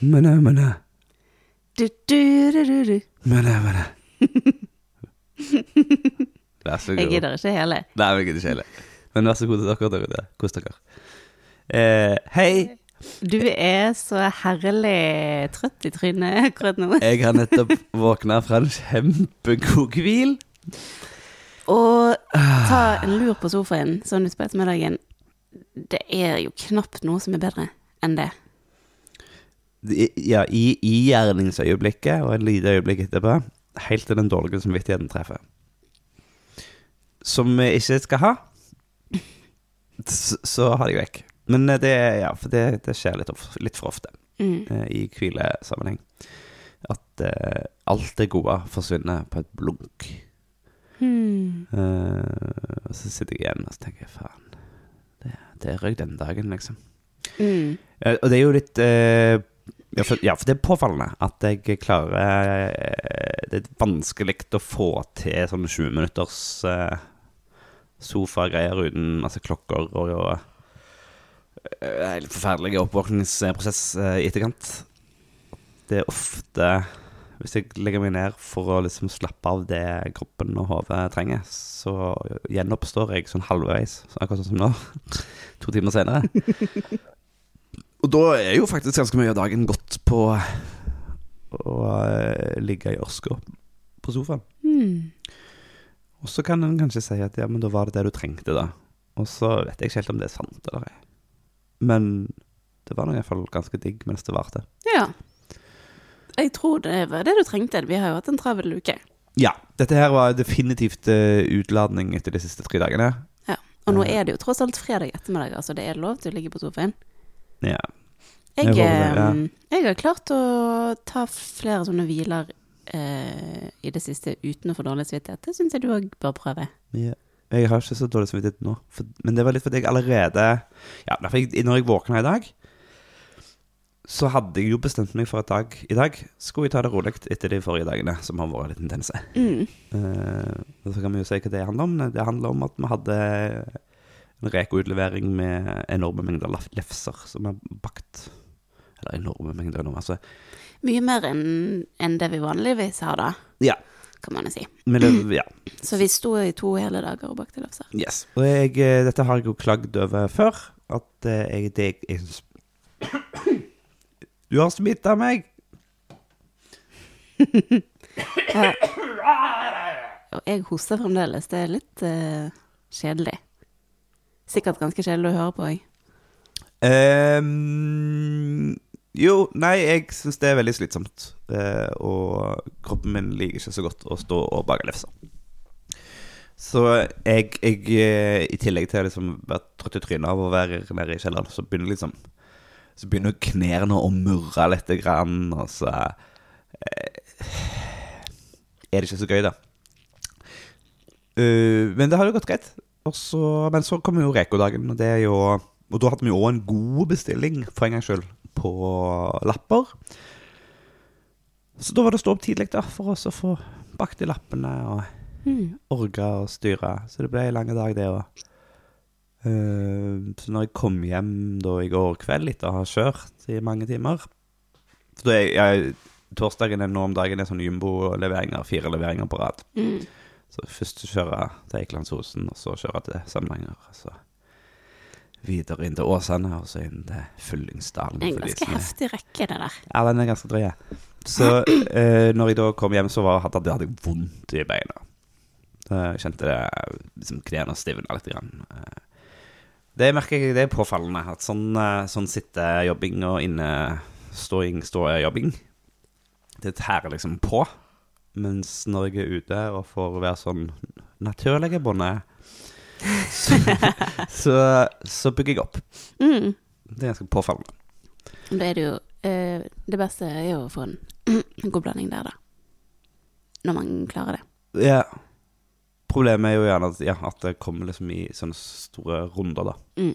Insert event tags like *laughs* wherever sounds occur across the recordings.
Mene, mene, Du, du, du, du, du. mene, mene. Vær så god. Jeg gidder ikke hele. Nei, jeg gidder ikke hele. Men vær så god til dere der ute. Kos dere. Eh, hei. Du er så herlig trøtt i trynet akkurat nå. *laughs* Jeg har nettopp våkna fra en kjempegod hvil. Og ta en lur på sofaen sånn utpå ettermiddagen. Det er jo knapt noe som er bedre enn det. Ja, i, i gjerningsøyeblikket og et lite øyeblikk etterpå, helt til den dårlige samvittigheten treffer. Som vi ikke skal ha, så, så har jeg vekk. Men eh, det, ja, for det, det skjer litt, of, litt for ofte Mm. eh, i hvilesammenheng. At uh, alt det gode forsvinner på et blunk. Mm. Uh, og så sitter jeg igjen og så tenker jeg, faen, det, det røyk den dagen, liksom. Mm. Uh, og det er jo litt ja, for, ja, for det er påfallende at jeg klarer Det er vanskelig å få til sånn 20 minutters uh, sofagreier uten masse klokker og, og helt forferdelig oppvåkningsprosess eh, i etterkant. Det er ofte Hvis jeg legger meg ned for å liksom slappe av det kroppen og hodet trenger, så gjenoppstår jeg sånn halvveis, akkurat sånn som nå. *laughs* To timer senere. *laughs* Og da er jo faktisk ganske mye av dagen gått på å eh, ligge i ørska på sofaen. Hmm. Og så kan en kanskje si at ja, men da var det det du trengte, da. Og så vet jeg ikke helt om det er sant eller ei. Men det var nå iallfall ganske digg mens det varte. Ja. Jeg tror det var det du trengte. Vi har jo hatt en travel uke. Ja. Dette her var definitivt eh, utladning etter de siste tre dagene. Ja. Og nå er det jo tross alt fredag ettermiddag, altså det er lov til å ligge på sofaen. Ja. Jeg, Jeg det, ja. eh, jeg har klart å ta flere sånne hviler eh, i det siste uten å få dårlig samvittighet. Det syns jeg du òg bør prøve. Ja. Jeg har ikke så dårlig samvittighet nå, for, men det var litt fordi jeg allerede Ja, jeg, når jeg våkna i dag, så hadde jeg jo bestemt meg for at dag, i dag skulle jeg ta det rolig etter de forrige dagene, som har vært litt intense. Mm. Uh, så kan vi jo si hva det handler om. Det handler om at vi hadde en Reko-utlevering med enorme mengder lefser som er bakt. Eller enorme mengder, altså. Mye mer enn en det vi vanligvis har, da, Ja. Kan man jo si. Men ja. *clears throat* Så vi sto i to hele dager og bakte lefser. Yes. Og jeg, eh, dette har jeg jo klagd over før. At eh, jeg, det jeg syns Du har smitta meg! *laughs* Og jeg hoster fremdeles. Det er litt uh, kjedelig. Sikkert ganske kjedelig å høre på, jeg. Ehm, jo, nei, jeg syns det er veldig slitsomt. Eh, og kroppen min liker ikke så godt å stå og bake lefser. Så jeg, jeg eh, i tillegg til å liksom være trøtt i trynet av å være nede i kjelleren, så begynner liksom Så begynner knærne å murre litt, grann, og så eh, er det ikke så gøy, da. Uh, men det har jo gått greit. Også, men så kommer jo Reko-dagen, og det er jo Og da hadde vi òg en god bestilling, for en gangs skyld, på lapper. Så da var det å stå opp tidlig da, for oss å få bakt de lappene og Mm. orga og styre. Så det ble en lang dag, det òg. så når jeg kom hjem da i går kveld etter å ha kjørt i mange timer For er jeg, Torsdagen er nå om dagen er sånn jumbo-leveringer, fire leveringer på rad. Mm. Så først kjøre til Eikelandsosen, og så kjøre til Samnanger. Så videre inn til Åsane, og så inn til Fyllingsdalen. Det er en ganske heftig rekke, det der. Ja, den er ganske drøy. Så *clears throat* eh, når jeg da kom hjem, så var, hadde, hadde jeg vondt i beina. Så Jeg kjente det liksom knærne stivna litt. Grann. Eh, Det merker jeg, det er påfallende. At sånn, eh, sånn sittejobbing og inneståing, ståjobbing, det tærer liksom på. Mens når jeg er ute og får være sånn naturlige bonde, så, *laughs* så, så bygger jeg opp. Mm. Det er ganske påfallende. Da er det jo eh, Det beste er jo å få en, *clears throat* god blanding der, da. Når man klarer det. Ja. Problemet er jo gjerne at, ja, at det kommer liksom i sånne store runder, da. Mm.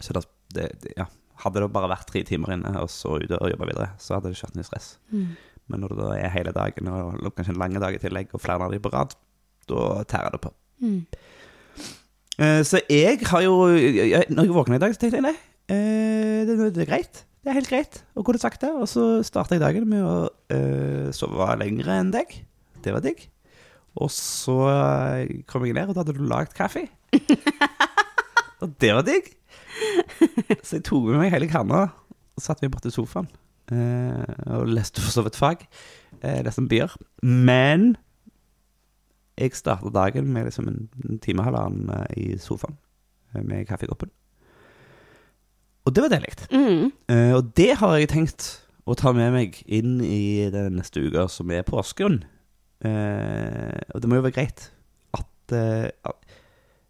Så det, det, Ja. Hadde det bare vært tre timer inne og så ute og jobba videre, så hadde det ikke vært noe stress. Men når det da er hele dagen, og kanskje en lang dag i tillegg, og flere av de på rad, da tærer det på. Eh, Så jeg har jo jeg, Når jeg våkna i dag, så tenkte jeg nei, eh, det, det er greit. Det er helt greit å gå til sakte. Og så starta jeg dagen med å uh, sove lenger enn deg. Det var digg. Og så eh, kom jeg ned, og da hadde du lagd kaffe. *laughs* og det var digg. Så jeg tok med meg hele kanna og satte meg borti sofaen. Uh, og leste for så vidt fag. Uh, leste om byer. Men jeg starta dagen med liksom en, en time halvannen eh, i sofaen eh, med kaffekoppen. Og det var deilig. Mm. Uh, og det har jeg tenkt å ta med meg inn i den neste uka, som er påsken. Uh, og det må jo være greit at, uh,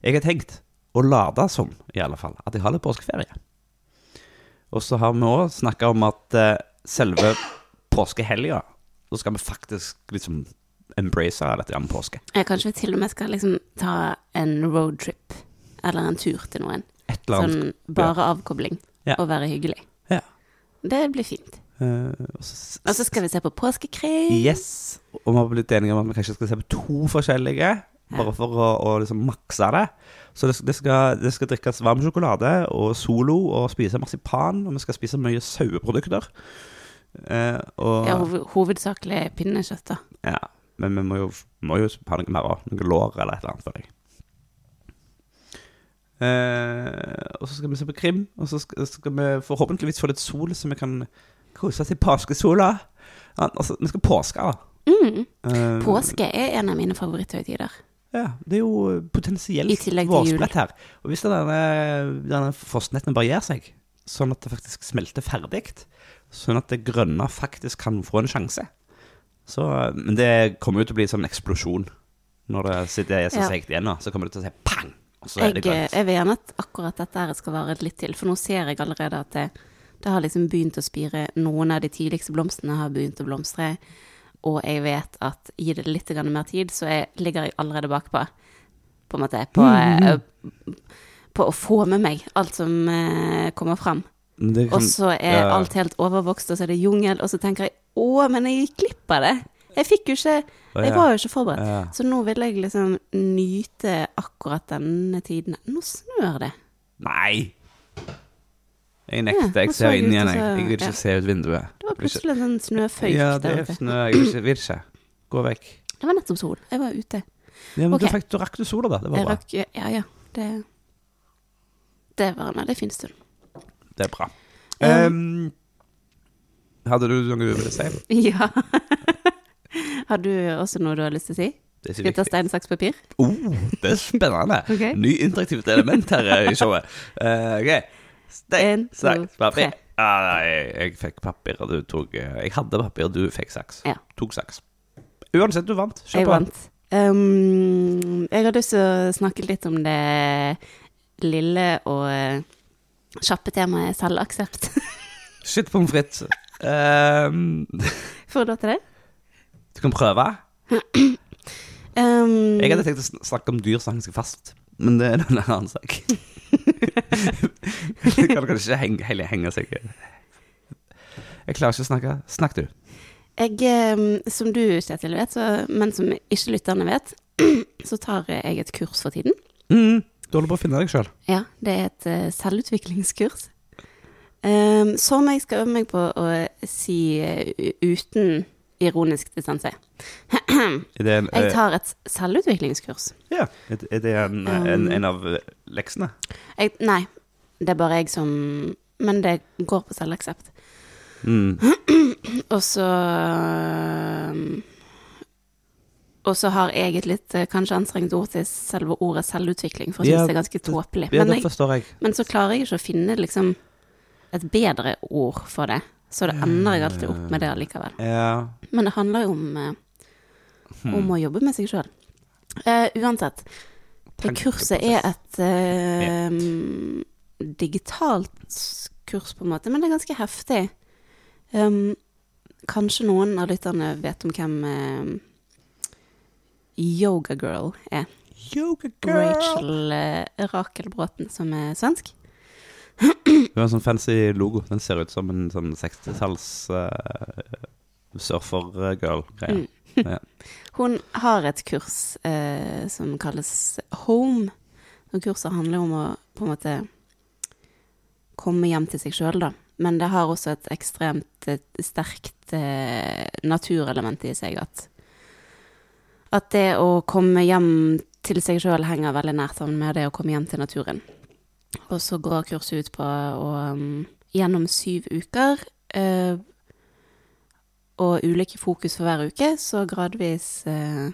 Jeg har tenkt å lade som, i alle fall, at jeg har litt påskeferie. Og så har vi òg snakka om at selve påskehelga, da skal vi faktisk liksom embrace dette grann påske. Jeg kanskje vi til og med skal liksom ta en roadtrip, eller en tur til noen. Et eller annet. Sånn bare avkobling, Ja. og være hyggelig. Ja. Det blir fint. Uh, og så, Og så skal vi se på påskekrim. Yes. Og vi har blitt enige om at vi kanskje skal se på to forskjellige, bare for å, å liksom makse det. Så det, det, skal, det skal drikkes varm sjokolade og Solo og spise marsipan, og vi skal spise mye saueprodukter. Uh, og, Ja, hovedsakelig pinnekjøtt, da. ja, men vi må jo, må jo ha noe mer òg. Noe lår eller et eller annet, føler jeg. Eh, og så skal vi se på krim, og så skal, skal vi forhåpentligvis få litt sol, så vi kan kose oss i påskesola. Ja, altså, vi skal påske, da. Mm. Eh, Påske er en av mine favoritthøytider. Ja, det er jo potensielt vårsprett her. Og hvis denne, denne frostnetten bare gir seg, sånn at det faktisk smelter ferdig, sånn at det grønne faktisk kan få en sjanse så, Men det kommer jo til å bli en sånn eksplosjon. Når det sitter er så Ja. seigt igjen så kommer det til å si pang! Og så er det Jeg, grønt. jeg vil gjerne at akkurat dette her skal vare litt til, for nå ser jeg allerede at det, det har liksom begynt å spire. Noen av de tidligste blomstene har begynt å blomstre, og jeg vet at gi det litt mer tid, så jeg, ligger jeg allerede bakpå, på en måte, på, eh, på å få med meg alt som eh, kommer fram. Kan- Og så er ja. alt helt overvokst, og så er det jungel, og så tenker jeg å, men jeg gikk glipp av det. Jeg fikk jo ikke Jeg var jo ikke forberedt. Ja. Så nå vil jeg liksom nyte akkurat denne tiden. Nå snør det. Nei! Jeg nekter. Jeg ser inn igjen, jeg. Jeg vil ikke ja. se ut vinduet. Det var plutselig en sånn snøføyk Ja, det er snø. Jeg vil ikke, vil ikke. Gå vekk. Det var nettopp sol. Jeg var ute. Ja, men okay. fikk, du rakk du sola, da. Det var bra. rakk Ja, ja. Det Det var en veldig fin stund. Det er bra. Um, Ehm, hadde du noe du ville si? *laughs* Ja. Har du også noe du har lyst til å si? Det Skal vi ta stein, saks, papir? Oh, det er spennende. *laughs* okay. Ny interaktivt element her i showet. Uh, ok. Stein, saks, papir. Ah, nei, jeg, jeg fikk papir, og du tok eh, Jeg hadde papir, og du fikk saks. Ja. Tok saks. Uansett, du vant. Kjør Jeg på. vant. Um, jeg har lyst til å snakke litt om det lille og eh, kjappe temaet selvaksept. Shit pommes frites. Ehm, Får du lov til det? du kan prøve. Um, *clears throat* Jeg hadde tenkt å snakke om dyr som henger seg fast, men det er en annen sak. *laughs* det kan kanskje ikke henge, heller henge seg Jeg klarer ikke å snakke. Snakk, du. Jeg, um, som du, Kjetil, vet, så, men som ikke lytterne vet, *clears throat* så tar jeg et kurs for tiden. Mm, du holder på å finne deg sjøl. Ja, det er et eh, selvutviklingskurs. Um, som jeg skal øve meg på å si eh, uten ironisk distanse. *clears throat* Det en, Jeg eh, tar et selvutviklingskurs. ja, er det- er det en, en, en av eh, leksene? Jeg, nei, det er bare jeg som Men det går på selvaksept. Mm. *clears throat* Og så um, Og så har jeg et litt eh, kanskje anstrengt ord til selve ordet selvutvikling, for jeg Ja, synes det er ganske tåpelig. Ja, Men, jeg. men så klarer jeg ikke å finne liksom et bedre ord for det. Så det ender jeg alltid opp med det allikevel. Ja. Men det handler jo om, om om å jobbe med seg sjøl. uansett. Det kurset er et eh, digitalt kurs, på en måte, men det er ganske heftig. Um, kanskje noen av lytterne vet om hvem uh, Yoga Girl er. Yoga girl. Rachel uh, Rakel Bråten, som er svensk. Hun har en sånn fancy logo. Den ser ut som en sånn 60-talls uh, surfer-girl-greie. Mm. Ja. *laughs* Hun har et kurs uh, som kalles Home. Og kurset handler om å på en måte komme hjem til seg sjøl, da. Men det har også et ekstremt et sterkt uh, naturelement i seg. At, at det å komme hjem til seg sjøl henger veldig nært sammen med det å komme hjem til naturen. Og så går kurset ut på å um, gjennom syv uker eh, og ulike fokus for hver uke, så gradvis eh,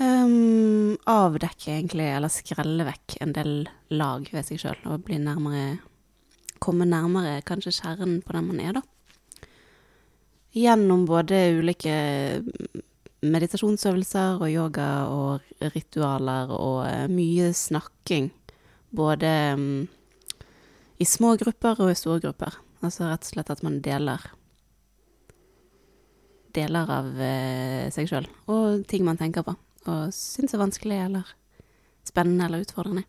um, avdekke egentlig, eller skrelle vekk en del lag ved seg sjøl, og bli nærmere Komme nærmere kanskje kjernen på den man er, da. Gjennom både ulike meditasjonsøvelser og yoga og ritualer og eh, mye snakking. Både um, i små grupper og i store grupper. Altså rett og slett at man deler deler av eh, seg sjøl og ting man tenker på og syns er vanskelig eller spennende eller utfordrende.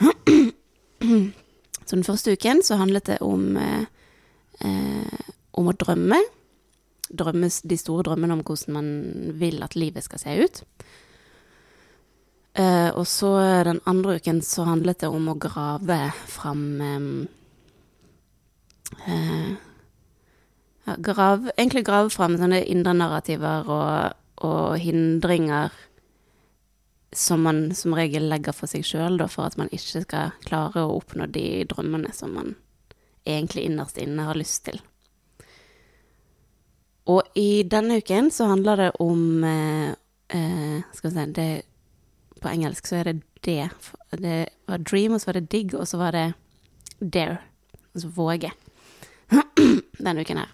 *clears throat* Så den første uken så handlet det om eh, eh, om å drømme. Drømme de store drømmene om hvordan man vil at livet skal se ut. Eh, og så den andre uken så handlet det om å grave fram eh, ja, grav, Egentlig grave fram sånne indre narrativer og, og hindringer som man som regel legger for seg sjøl, for at man ikke skal klare å oppnå de drømmene som man egentlig innerst inne har lyst til. Og i denne uken så handler det om eh, eh, Skal vi se det, På engelsk så er det det. Det var dream, og så var det digg, og så var det dare. Altså våge. *clears throat* denne uken her.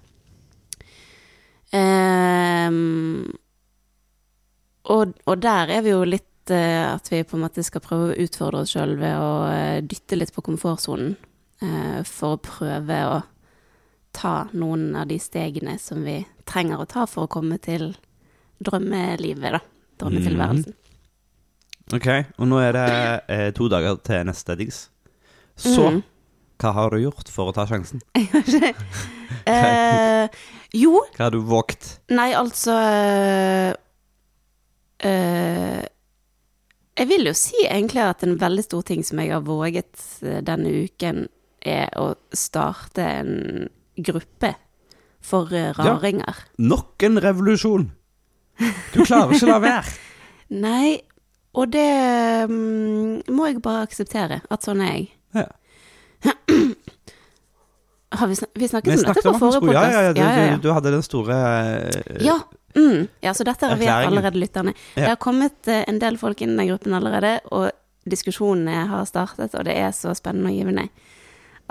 Um, og, og, der er vi jo litt uh, at vi på en måte skal prøve å utfordre oss sjøl ved å uh, dytte litt på komfortsonen. Uh, for å prøve å ta noen av de stegene som vi trenger å ta for å komme til drømmelivet, da. Drømmetilværelsen. Ok, og nå er det to dager til neste digs. Så mm. hva har du gjort for å ta sjansen? *laughs* Jo. Hva har du våget? Nei, altså eh, Jeg vil jo si egentlig at en veldig stor ting som jeg har våget denne uken, er å starte en gruppe for raringer. Ja, nok en revolusjon! Du klarer ikke å la være. *laughs* Nei, og det um, må jeg bare akseptere, at sånn er jeg. Ja. *clears throat* Har vi, snak vi snakket vi om dette på forrige podkast? Ja, ja, ja, ja. Du, du, hadde den store uh, ja, mm, ja, så dette vet allerede lytterne. Det har kommet uh, en del folk inn i den gruppen allerede, og diskusjonene har startet, og det er så spennende og givende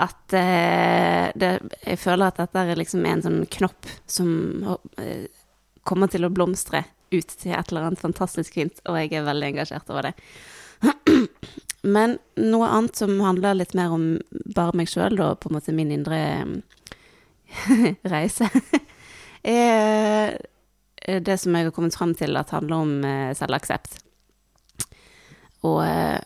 at uh, det, jeg føler at dette er liksom en sånn knopp som kommer til å blomstre ut til et eller annet fantastisk fint, og jeg er veldig engasjert over det. *clears throat* Men noe annet som handler litt mer om bare meg sjøl, da, på en måte min indre *laughs* reise, *laughs* er det som jeg har kommet fram til at handler om eh, selvaksept. Og eh,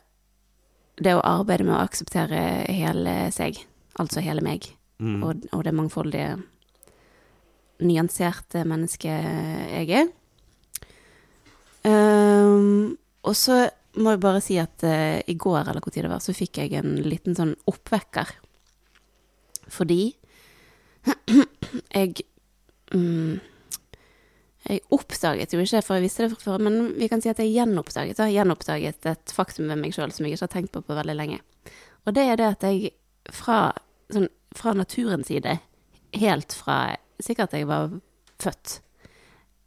det å arbeide med å akseptere hele seg, altså hele meg, mm. og, og, det mangfoldige, nyanserte mennesket jeg er. Um, og så må jeg bare si at uh, i går, eller hvor tid det var, så fikk jeg en liten sånn oppvekker. Fordi jeg um, Jeg oppdaget jo ikke, for jeg visste det før, men vi kan si at jeg gjenoppdaget, da, gjenoppdaget et faktum ved meg sjøl som jeg ikke har tenkt på på veldig lenge. Og det er det at jeg fra, sånn, fra naturens side, helt fra sikkert jeg var født,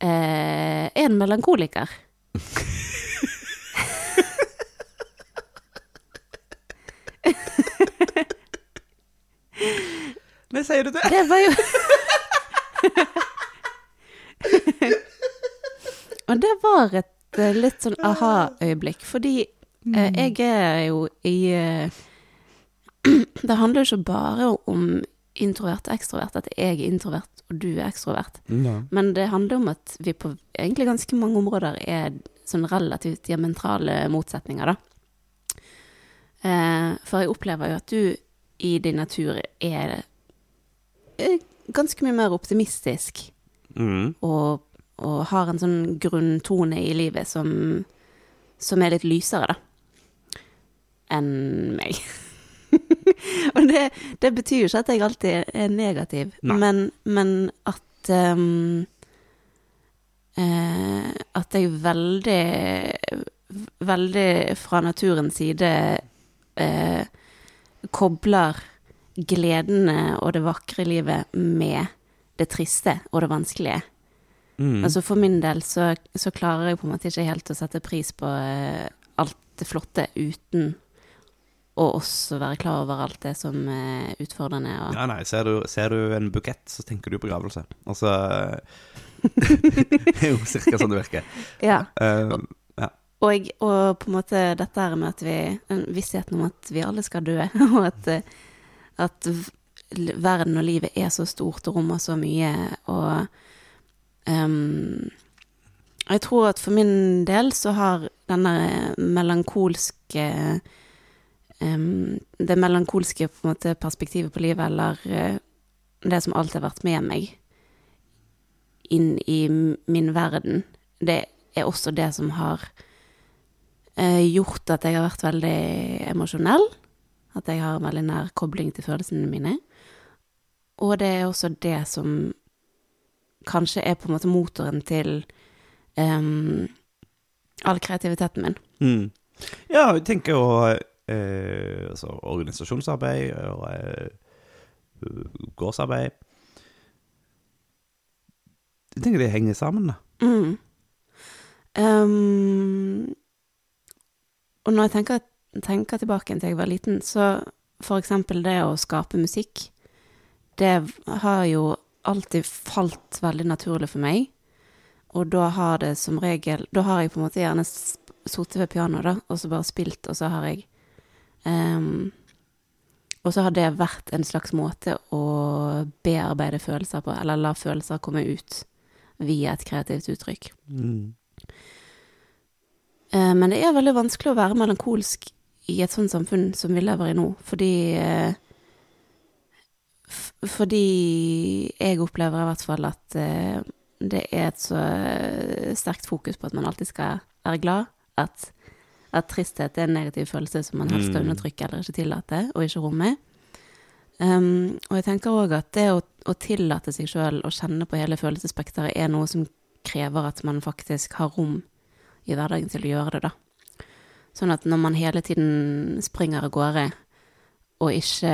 eh, en melankoliker. Men sier du det? Det var jo Og det var et uh, litt sånn aha-øyeblikk, fordi eh, jeg er jo i eh, *clears throat* Det handler jo ikke bare om introvert og ekstrovert, at jeg er introvert og du er ekstrovert. Ja. Men det handler om at vi på egentlig ganske mange områder er sånn relativt diametrale motsetninger, da. for jeg opplever jo at du i din natur er er ganske mye mer optimistisk Mm. og, og har en sånn grunntone i livet som, som er litt lysere, da, enn meg. *laughs* *laughs* og det, det betyr jo ikke at jeg alltid er negativ, men, men at um, eh, At jeg veldig, veldig fra naturens side eh, kobler gledene og det vakre livet med det triste og det vanskelige. Mm. Altså For min del så, så klarer jeg på en måte ikke helt å sette pris på eh, alt det flotte uten å også være klar over alt det som er utfordrende. Og, Ja, nei, ser du, ser du en bukett, så tenker du begravelse. Altså Det *laughs* er *laughs* jo cirka sånn det virker. ja. Eh, Og, og på en måte dette her med at vi Vissheten om at vi alle skal dø, *laughs* og at, eh, at verden og livet er så stort og rommer så mye, og um, Jeg tror at for min del så har denne melankolske Det melankolske på måte perspektivet på livet, eller eh, det som alltid har vært med meg inn i min verden, det er også det som har eh, gjort at jeg har vært veldig emosjonell. At jeg har en veldig nær kobling til følelsene mine. Og det er også det som kanskje er på en måte motoren til um, all kreativiteten min. mm. Ja, jeg tenker jo eh, altså, organisasjonsarbeid og eh, gårdsarbeid Jeg tenker det henger sammen, da. Mm. Um, og når jeg tenker, tenker tilbake til jeg var liten, så for eksempel det å skape musikk, det har jo alltid falt veldig naturlig for meg. Og da har det som regel Da har jeg på en måte gjerne sittet ved pianoet, da, og så bare spilt, og så har jeg em, Og så har det vært en slags måte å bearbeide følelser på, eller la følelser komme ut via et kreativt uttrykk. Mm. Uh, Men det er veldig vanskelig å være melankolsk i et sånt samfunn som vi lever i nå, fordi uh, Fordi jeg opplever i hvert fall at uh, det er et så sterkt fokus på at man alltid skal være glad, at, at tristhet er en negativ følelse som man helst skal Mm. undertrykke eller ikke tillate, og ikke romme. Um, og jeg tenker òg at det å, å tillate seg sjøl å kjenne på hele følelsesspekteret er noe som krever at man faktisk har rom i hverdagen til å gjøre det, da. Sånn at når man hele tiden springer av gårde og ikke,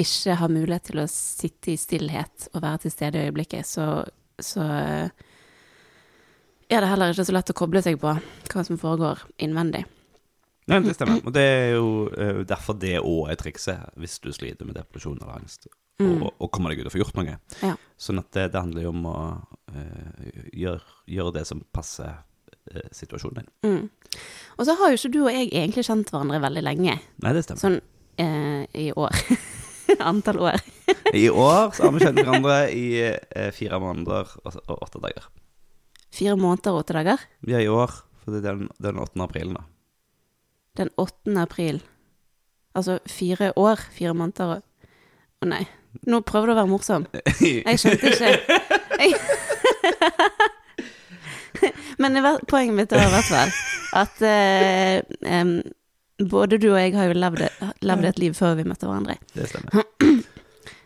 ikke har mulighet til å sitte i stillhet og være til stede i øyeblikket, så, så er det heller ikke så lett å koble seg på hva som foregår innvendig. Nei, det stemmer. Og det er jo eh, derfor det òg er trikset, hvis du sliter med depresjon eller angst, Mm. og, og kommer deg ut og får gjort noe. Ja. Sånn at det, det handler jo om å uh, gjøre, gjøre det som passer uh, situasjonen din. Mm. Og så har jo ikke du og jeg egentlig kjent hverandre veldig lenge, Nei, det stemmer. sånn uh, i år. *laughs* Antall år. I år så har vi kjent hverandre i fire måneder og, og åtte dager. Fire måneder og åtte dager. Vi er i år, for det er den, den 8. april da. Den 8. april. Altså fire år, fire måneder og Å nei, nå prøver du å være morsom. Jeg skjønte ikke. Jeg... *laughs* Men poenget mitt er i hvert fall at uh, um, både du og jeg har jo levd, levd et liv før vi møtte hverandre. Det stemmer. *clears throat*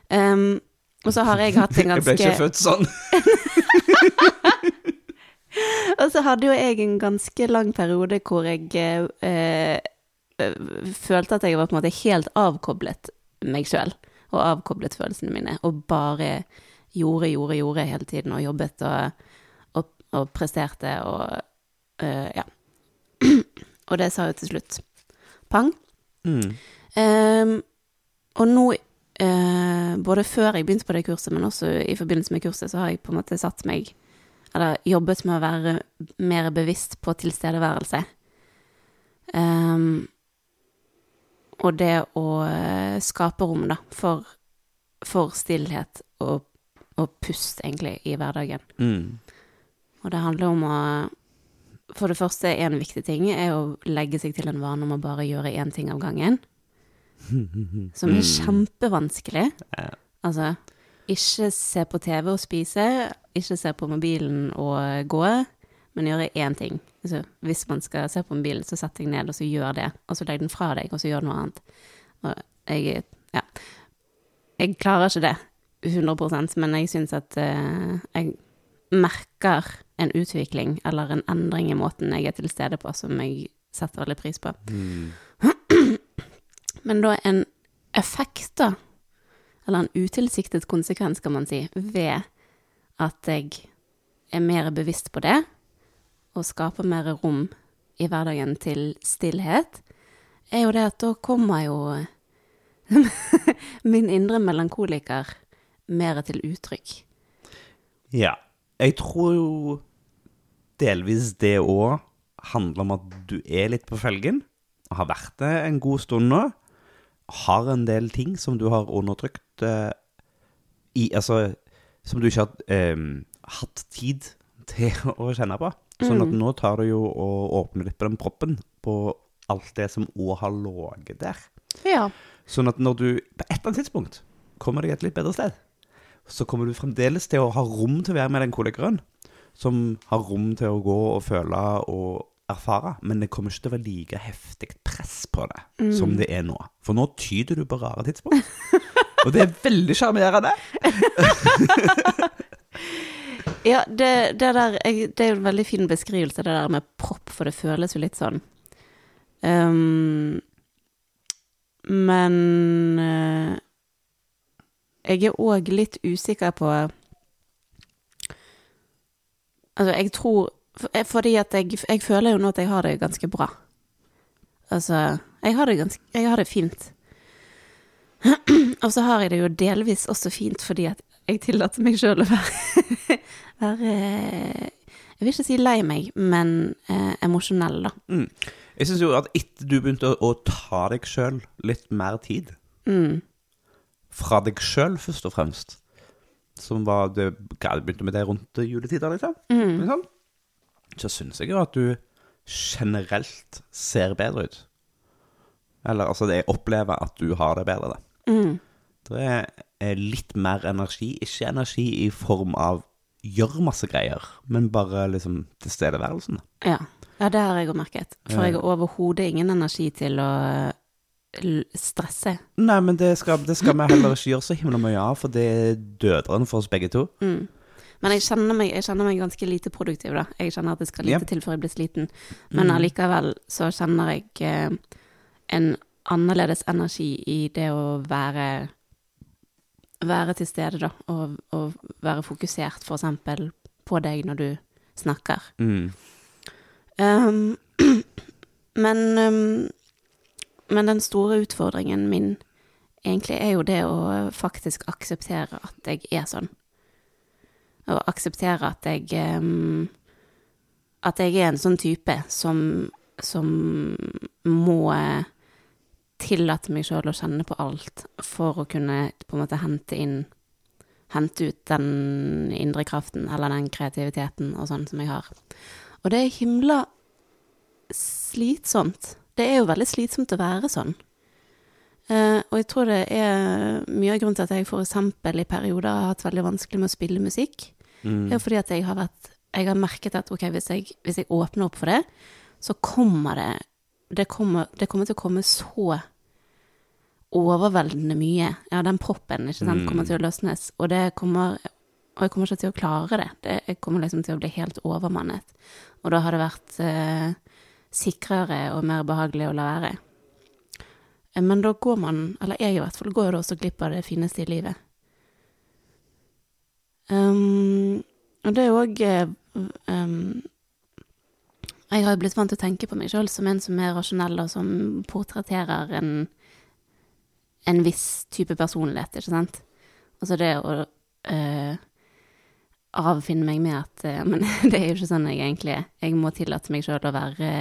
Um, og så har jeg hatt en ganske Jeg ble ikke født sånn. *laughs* *laughs* Og så hadde jo jeg en ganske lang periode hvor jeg eh, eh, følte at jeg var på en måte helt avkoblet meg sjøl, og avkoblet følelsene mine, og bare gjorde, gjorde, gjorde hele tiden, og jobbet og, og, og presterte og eh, ja. *clears throat* og det sa jo til slutt pang. Mm. Ehm, og nå, eh, både før jeg begynte på det kurset, men også i forbindelse med kurset, så har jeg på en måte satt meg Eller jobbet med å være mer bevisst på tilstedeværelse. Um, og det å eh, skape rom, da, for, for stillhet og, og pust, egentlig, i hverdagen. Mm. Og det handler om å For det første, en viktig ting er å legge seg til en vane om å bare gjøre én ting av gangen. *laughs* som er kjempevanskelig. Ja. Altså, ikke se på TV og spise, ikke se på mobilen og gå, men gjøre én ting. Altså, hvis man skal se på mobilen, så sett deg ned, og så gjør det. Og så legg den fra deg, og så gjør noe annet. Jeg, ja. Jeg klarer ikke det 100% men jeg syns at uh, jeg merker en utvikling eller en endring i måten jeg er til stede på, som jeg setter veldig pris på. Men da en effekt, da, eller en utilsiktet konsekvens, kan man si, ved at jeg er mer bevisst på det, og skaper mer rom i hverdagen til stillhet, er jo det at da kommer jo *laughs* min indre melankoliker mer til uttrykk. Ja. Jeg tror jo delvis det òg handler om at du er litt på felgen. Har vært det en god stund nå. Har en del ting som du har undertrykt eh, i Altså som du ikke har um, hatt tid til *laughs* å kjenne på. Sånn at nå tar du jo og åpner litt på den proppen på alt det som òg har ligget der. Ja. Sånn at når du på et eller annet tidspunkt kommer deg et litt bedre sted, så kommer du fremdeles til å ha rom til å være med den kolikeren, som har rom til å gå og føle og erfare, men det kommer ikke til å være like heftig press på det som det er nå. For nå tyder du på rare tidspunkt. *laughs* Og det er veldig sjarmerende. *laughs* Ja, det, det der jeg, Det er jo en veldig fin beskrivelse, det der med propp, for det føles jo litt sånn. Um, men uh, jeg er òg litt usikker på Altså, jeg tror eh, Fordi at jeg, jeg føler jo nå at jeg har det ganske bra. Altså, jeg har det ganske Jeg har det fint. *clears throat* Og så har jeg det jo delvis også fint fordi at jeg tillater meg sjøl å være, *laughs* være Jeg vil ikke si lei meg, men eh, emosjonell, da. Mm. Jeg syns jo at etter du begynte å, å ta deg sjøl litt mer tid Mm. Fra deg sjøl, først og fremst. Som var det, hva, begynte med det rundt juletider, liksom. Mm. Liksom. Så syns jeg jo at du generelt ser bedre ut. Eller altså, jeg opplever at du har det bedre, da. Mm. Det er litt mer energi. Ikke energi i form av gjør masse greier, men bare liksom tilstedeværelsen. Ja. ja, det har jeg òg merket. For jeg har overhodet ingen energi til å stresse. Nei, men det skal, det skal vi heller ikke gjøre så himla mye av, for det er døderen for oss begge to. Mm. Men jeg kjenner, meg, jeg kjenner meg ganske lite produktiv, da. Jeg kjenner at det skal lite yep. til før jeg blir sliten. Men allikevel så kjenner jeg eh, en annerledes energi i det å være være til stede, da, og, og være fokusert, for eksempel, på deg når du snakker. Mm. Um, *clears throat* men, um, men den store utfordringen min egentlig er jo det å faktisk akseptere at jeg er sånn. Og akseptere at jeg um, At jeg er en sånn type som, som må tillate meg sjøl å kjenne på alt for å kunne på en måte hente inn Hente ut den indre kraften eller den kreativiteten og sånn som jeg har. Og det er himla slitsomt. Det er jo veldig slitsomt å være sånn. Uh, og jeg tror det er mye av grunnen til at jeg eksempel i perioder har hatt veldig vanskelig med å spille musikk. Mm. Det er jo fordi at jeg har vært Jeg har merket at okay, hvis jeg, hvis jeg åpner opp for det, så kommer det det kommer, det kommer til å komme så overveldende mye. Ja, den proppen ikke sant, kommer til å løsnes. Og det kommer Og jeg kommer ikke til å klare det. det jeg kommer liksom til å bli helt overmannet. Og da har det vært eh, sikrere og mer behagelig å la være. Eh, Men da går man, eller jeg i hvert fall, går jo da også glipp av det fineste i livet. Um, og det er òg um, Jeg har jo blitt vant til å tenke på meg sjøl som en som er rasjonell, og som portretterer en, en viss type personlighet, ikke sant? Altså det å øh, avfinne meg med at øh, *laughs* Men det er jo ikke sånn jeg egentlig er. Jeg må tillate meg sjøl å være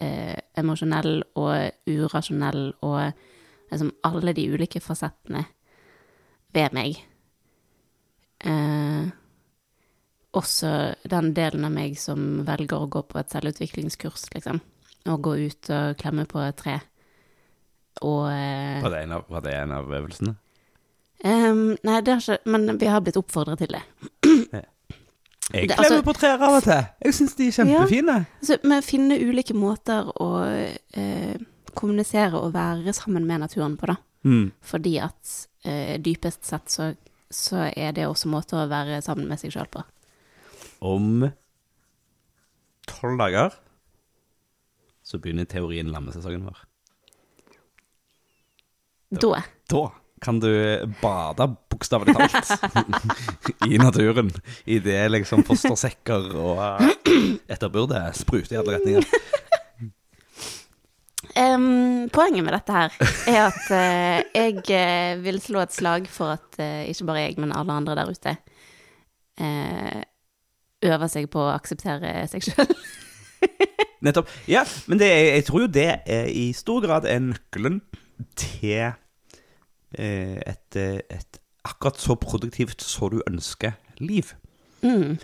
øh, emosjonell og urasjonell og liksom alle de ulike fasettene ved meg. Eh, også den delen av meg som velger å gå på et selvutviklingskurs, liksom. Og gå ut og klemme på et tre. og eh, Var det av, var det en av øvelsene? Um, Nei, det har ikke Men vi har blitt oppfordret til det. Jeg klemmer altså- på trær av og til. Jeg syns de er kjempefine. Altså, men finne ulike måter å eh, kommunisere og være sammen med naturen på, da. Mm. Fordi at eh, dypest sett så, så er det også måter å være sammen med seg sjøl på. Om tolv dager så begynner teorien lammesesongen vår. Da. Da kan du bade bokstavelig talt *laughs* i naturen I det liksom fostersekker og etterbyrde spruter i alle retninger. Um, poenget med dette her er at uh, jeg uh, vil slå et slag for at uh, ikke bare jeg, men alle andre der ute øver seg på å akseptere seg sjøl. *laughs* Nettopp. Ja, men det, jeg tror jo det er i stor grad er nøkkelen til eh, et, eh, et akkurat så produktivt så du ønsker liv. Mm.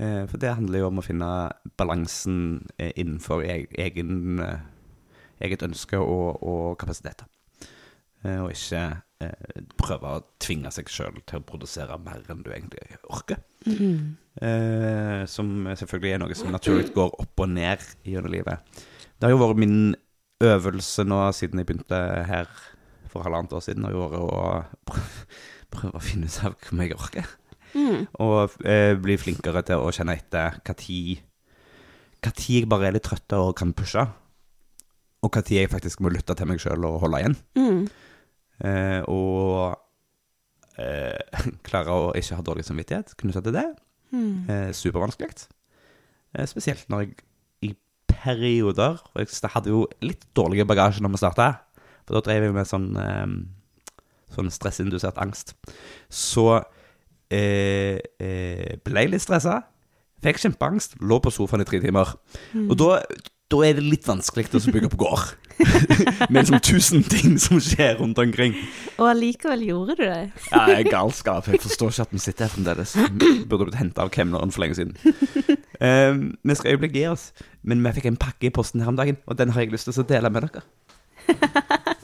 Eh, For det handler jo om å finne balansen innenfor e- egen, eget ønske og, og kapasiteter. Og ikke eh, prøve å tvinge seg sjøl til å produsere mer enn du egentlig orker. Eh, Som selvfølgelig er noe som naturlig går opp og ned gjennom livet. Det har jo vært min øvelse nå siden jeg begynte her for halvannet år siden, har jo vært å prøve, å finne ut av hvor jeg orker. Mm. Og eh, bli flinkere til å kjenne etter hva Hva tid jeg bare er litt trøtt og kan pushe, og hva tid jeg faktisk må lytte til meg sjøl og holde igjen. Mm. Eh, og eh, *laughs* klare å ikke ha dårlig samvittighet knytta til det. Mm. Eh, supervanskelig. Eh, spesielt når jeg i perioder Og jeg hadde jo litt dårlig bagasje når vi starta, for da drev jeg med sånn, eh, sånn stressindusert angst. Så eh, eh, ble jeg litt stressa, fikk kjempeangst, lå på sofaen i tre timer. Og da, da er det litt vanskelig å bygge opp gård. *laughs* med liksom tusen ting som skjer rundt omkring. Og allikevel gjorde du det. Ja, jeg er galskap. Jeg forstår ikke at vi sitter her fremdeles. Burde blitt henta av kemneren for lenge siden. Um, vi skal øyeblikk gi oss, men vi fikk en pakke i posten her om dagen, og den har jeg lyst til å dele med dere. *laughs*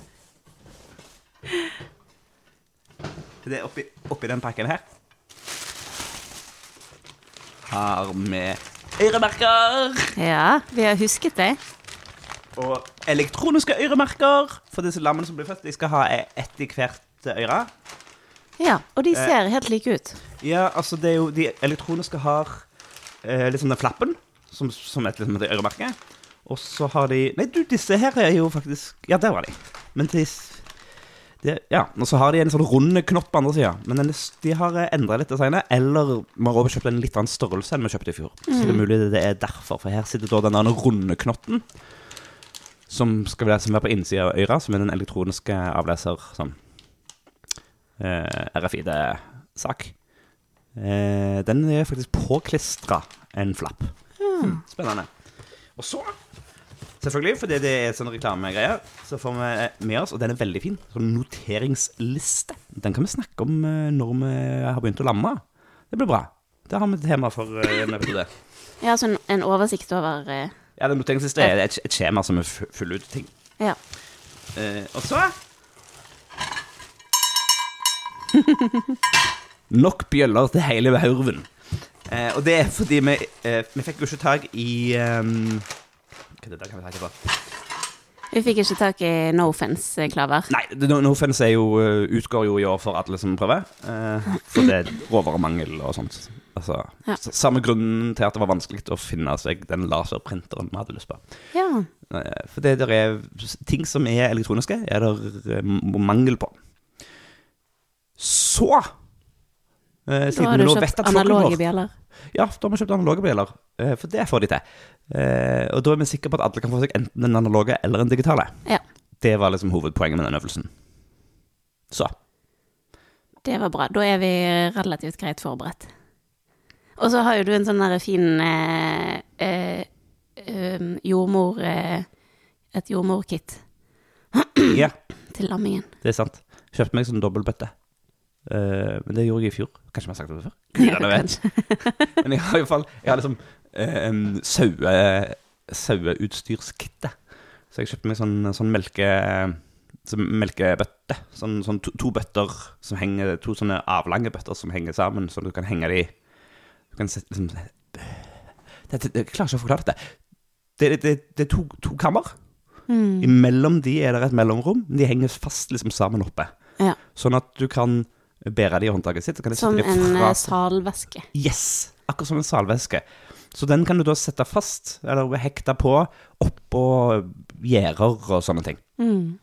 Det er oppi, oppi den pakken her. Har vi øremerker. Ja, vi har husket det. Og elektroniske øremerker for disse lammene som blir født. De skal ha ett i hvert øre. Ja, og de ser helt like ut. Ja, altså det er jo De elektroniske har eh, liksom den flappen som, som et, liksom, øremerke. Og så har de Nei, du, disse her er jo faktisk Ja, der var de. Men de, de Ja, og så har de en sånn rund knott på andre sida. Men den, de har endra litt designet. Eller vi har overkjøpt en litt annen størrelse enn vi kjøpte i fjor. Så det er mulig det er derfor. For her sitter da den runde knotten. Som skal være, som er på innsida av øra, som er den elektroniske avleser sånn eh, RFID-sak. Eh, den er faktisk påklistra en flapp. Mm. Spennende. Og så, selvfølgelig, fordi det er sånn reklamegreier, så får vi med oss, og den er veldig fin, sånn noteringsliste. Den kan vi snakke om eh, når vi har begynt å lamme. Det blir bra. Da har vi et tema for eh, en episode. Ja, så en, oversikt over uh... Ja, den noteringsliste er et, et skjema som er full ut ting. Ja. Uh, og så *laughs* Nok bjøller til hele haurven. Eh, og det er fordi vi, eh, vi fikk jo ikke tak i er det der kan vi ta etterpå? Vi fikk ikke tak i No Offence-klaver. Nei, det- no, jo, eh, utgår jo i år for alle som prøver. Eh, for det er råvaremangel og sånt. Altså, Ja. Samme grunnen til at det var vanskelig å finne seg den laserprinteren vi hadde lyst på. Ja. Eh, For det der er ting som er elektroniske, er det mangel på. Så eh, Da har du kjøpt analoge bjeller. Ja, da har vi kjøpt analoge bjeller. eh, For det får de til. Eh, Og da er vi sikre på at alle kan få seg enten den analoge eller en digitale. Ja. Det var liksom hovedpoenget med den øvelsen. Så. Det var bra. Da er vi relativt greit forberedt. Og så har jo du en sånn der fin eh, eh, um, jordmor eh, Et jordmorkit Ja, til lammingen. det er sant. Kjøpte meg sånn dobbeltbøtte. Eh, men det gjorde jeg i fjor. Kanskje vi har sagt det før? *laughs* Gudene vet. *laughs* Men jeg har i hvert fall Jeg har liksom um, saue, saueutstyrskittet. Så jeg kjøpte meg sånn, sånn melke, sånn melkebøtte. Sånn, sånn to, to bøtter som henger To sånne avlange bøtter som henger sammen, så du kan henge de Du kan sette liksom det, det, Jeg klarer ikke å forklare dette. Det, det, det er to, to kammer. Imellom de er det et mellomrom. De henger fast liksom sammen oppe. Ja. Sånn at du kan bære det i håndtaket sitt. Så kan de Som en eh, salveske. Yes! Akkurat som en salveske. Så den kan du da sette fast, eller hekte på, oppå gjerder og sånne ting. Mm.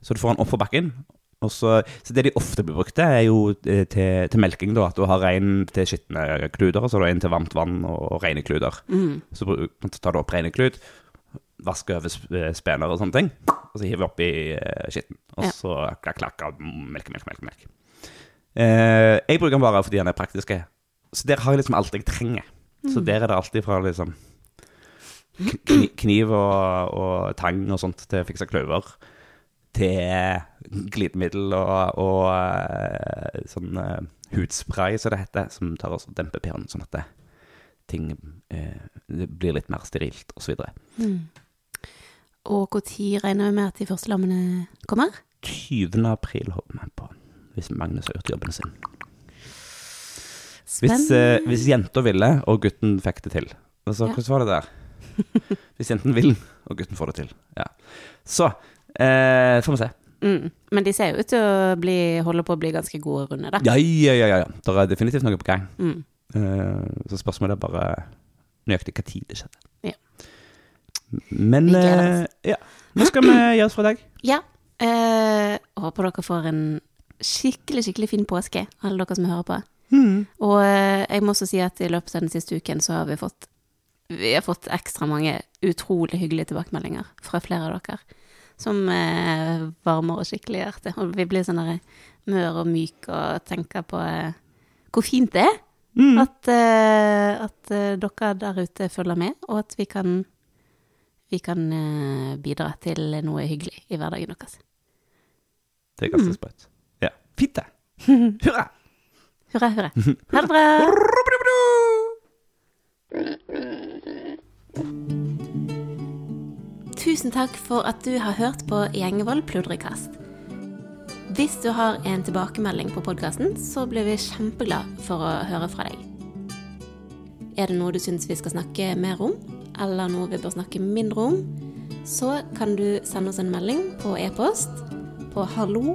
Så du får den opp på bakken. Så, så det de ofte blir brukt er jo eh, til, til melking, da. At du har rein til skitne kluder, og så har du en til varmt vann og rene kluder. Mm. Så tar du opp rene klut, vasker over eh, spener og sånne ting, og så hiver vi oppi skitten. Og Ja. så klakk, klakk, og melk, melk, melk. melk. Eh, jeg bruker den bare fordi den er praktisk. Så der har jeg liksom alt jeg trenger. Så der er det alltid fra liksom kniv og, og tang og sånt til å fikse kløver, til glidemiddel og, og eh, sånn uh, hudspray, som det heter, som tar og demper pH-en, sånn at det, ting uh, blir litt mer sterilt, osv. Mm. Og når regner vi med at de første lammene kommer? 20. april håper vi på, hvis Magnus har gjort jobben sin. Hvis, eh, hvis jenta ville, og gutten fikk det til. Altså, Ja. Hvordan var det der? *laughs* Hvis jenten vil, og gutten får det til. Ja. Så eh, får vi se. Mm. Men de ser jo ut til å bli, holde på å bli ganske gode runder, da. Ja, ja, ja. ja. Det er definitivt noe på gang. Mm. Eh, så spørsmålet er bare nøyaktig hva tid det skjedde. Ja. Men eh, ja. Nå skal vi *clears throat* gjøre for i dag? Ja. Eh, håper dere får en skikkelig, skikkelig fin påske, alle dere som hører på. Og eh, jeg må også si at i løpet av den siste uken så har vi fått Vi har fått ekstra mange utrolig hyggelige tilbakemeldinger fra flere av dere. Som eh, varmer og skikkelig hjertet. Og vi blir sånn mør og myk og tenker på eh, hvor fint det er at, eh, at eh, dere der ute følger med, og at vi kan vi kan eh, bidra til noe hyggelig i hverdagen deres. Det er ganske sprøtt. Ja. Fint, det. *laughs* Hurra! Hurra, hurra. Ha det bra! Tusen takk for at du har hørt på Gjengevold pludrekast. Hvis du har en tilbakemelding på podkasten, så blir vi kjempeglad for å høre fra deg. Er det noe du syns vi skal snakke mer om, eller noe vi bør snakke mindre om, så kan du sende oss en melding på e-post på hallo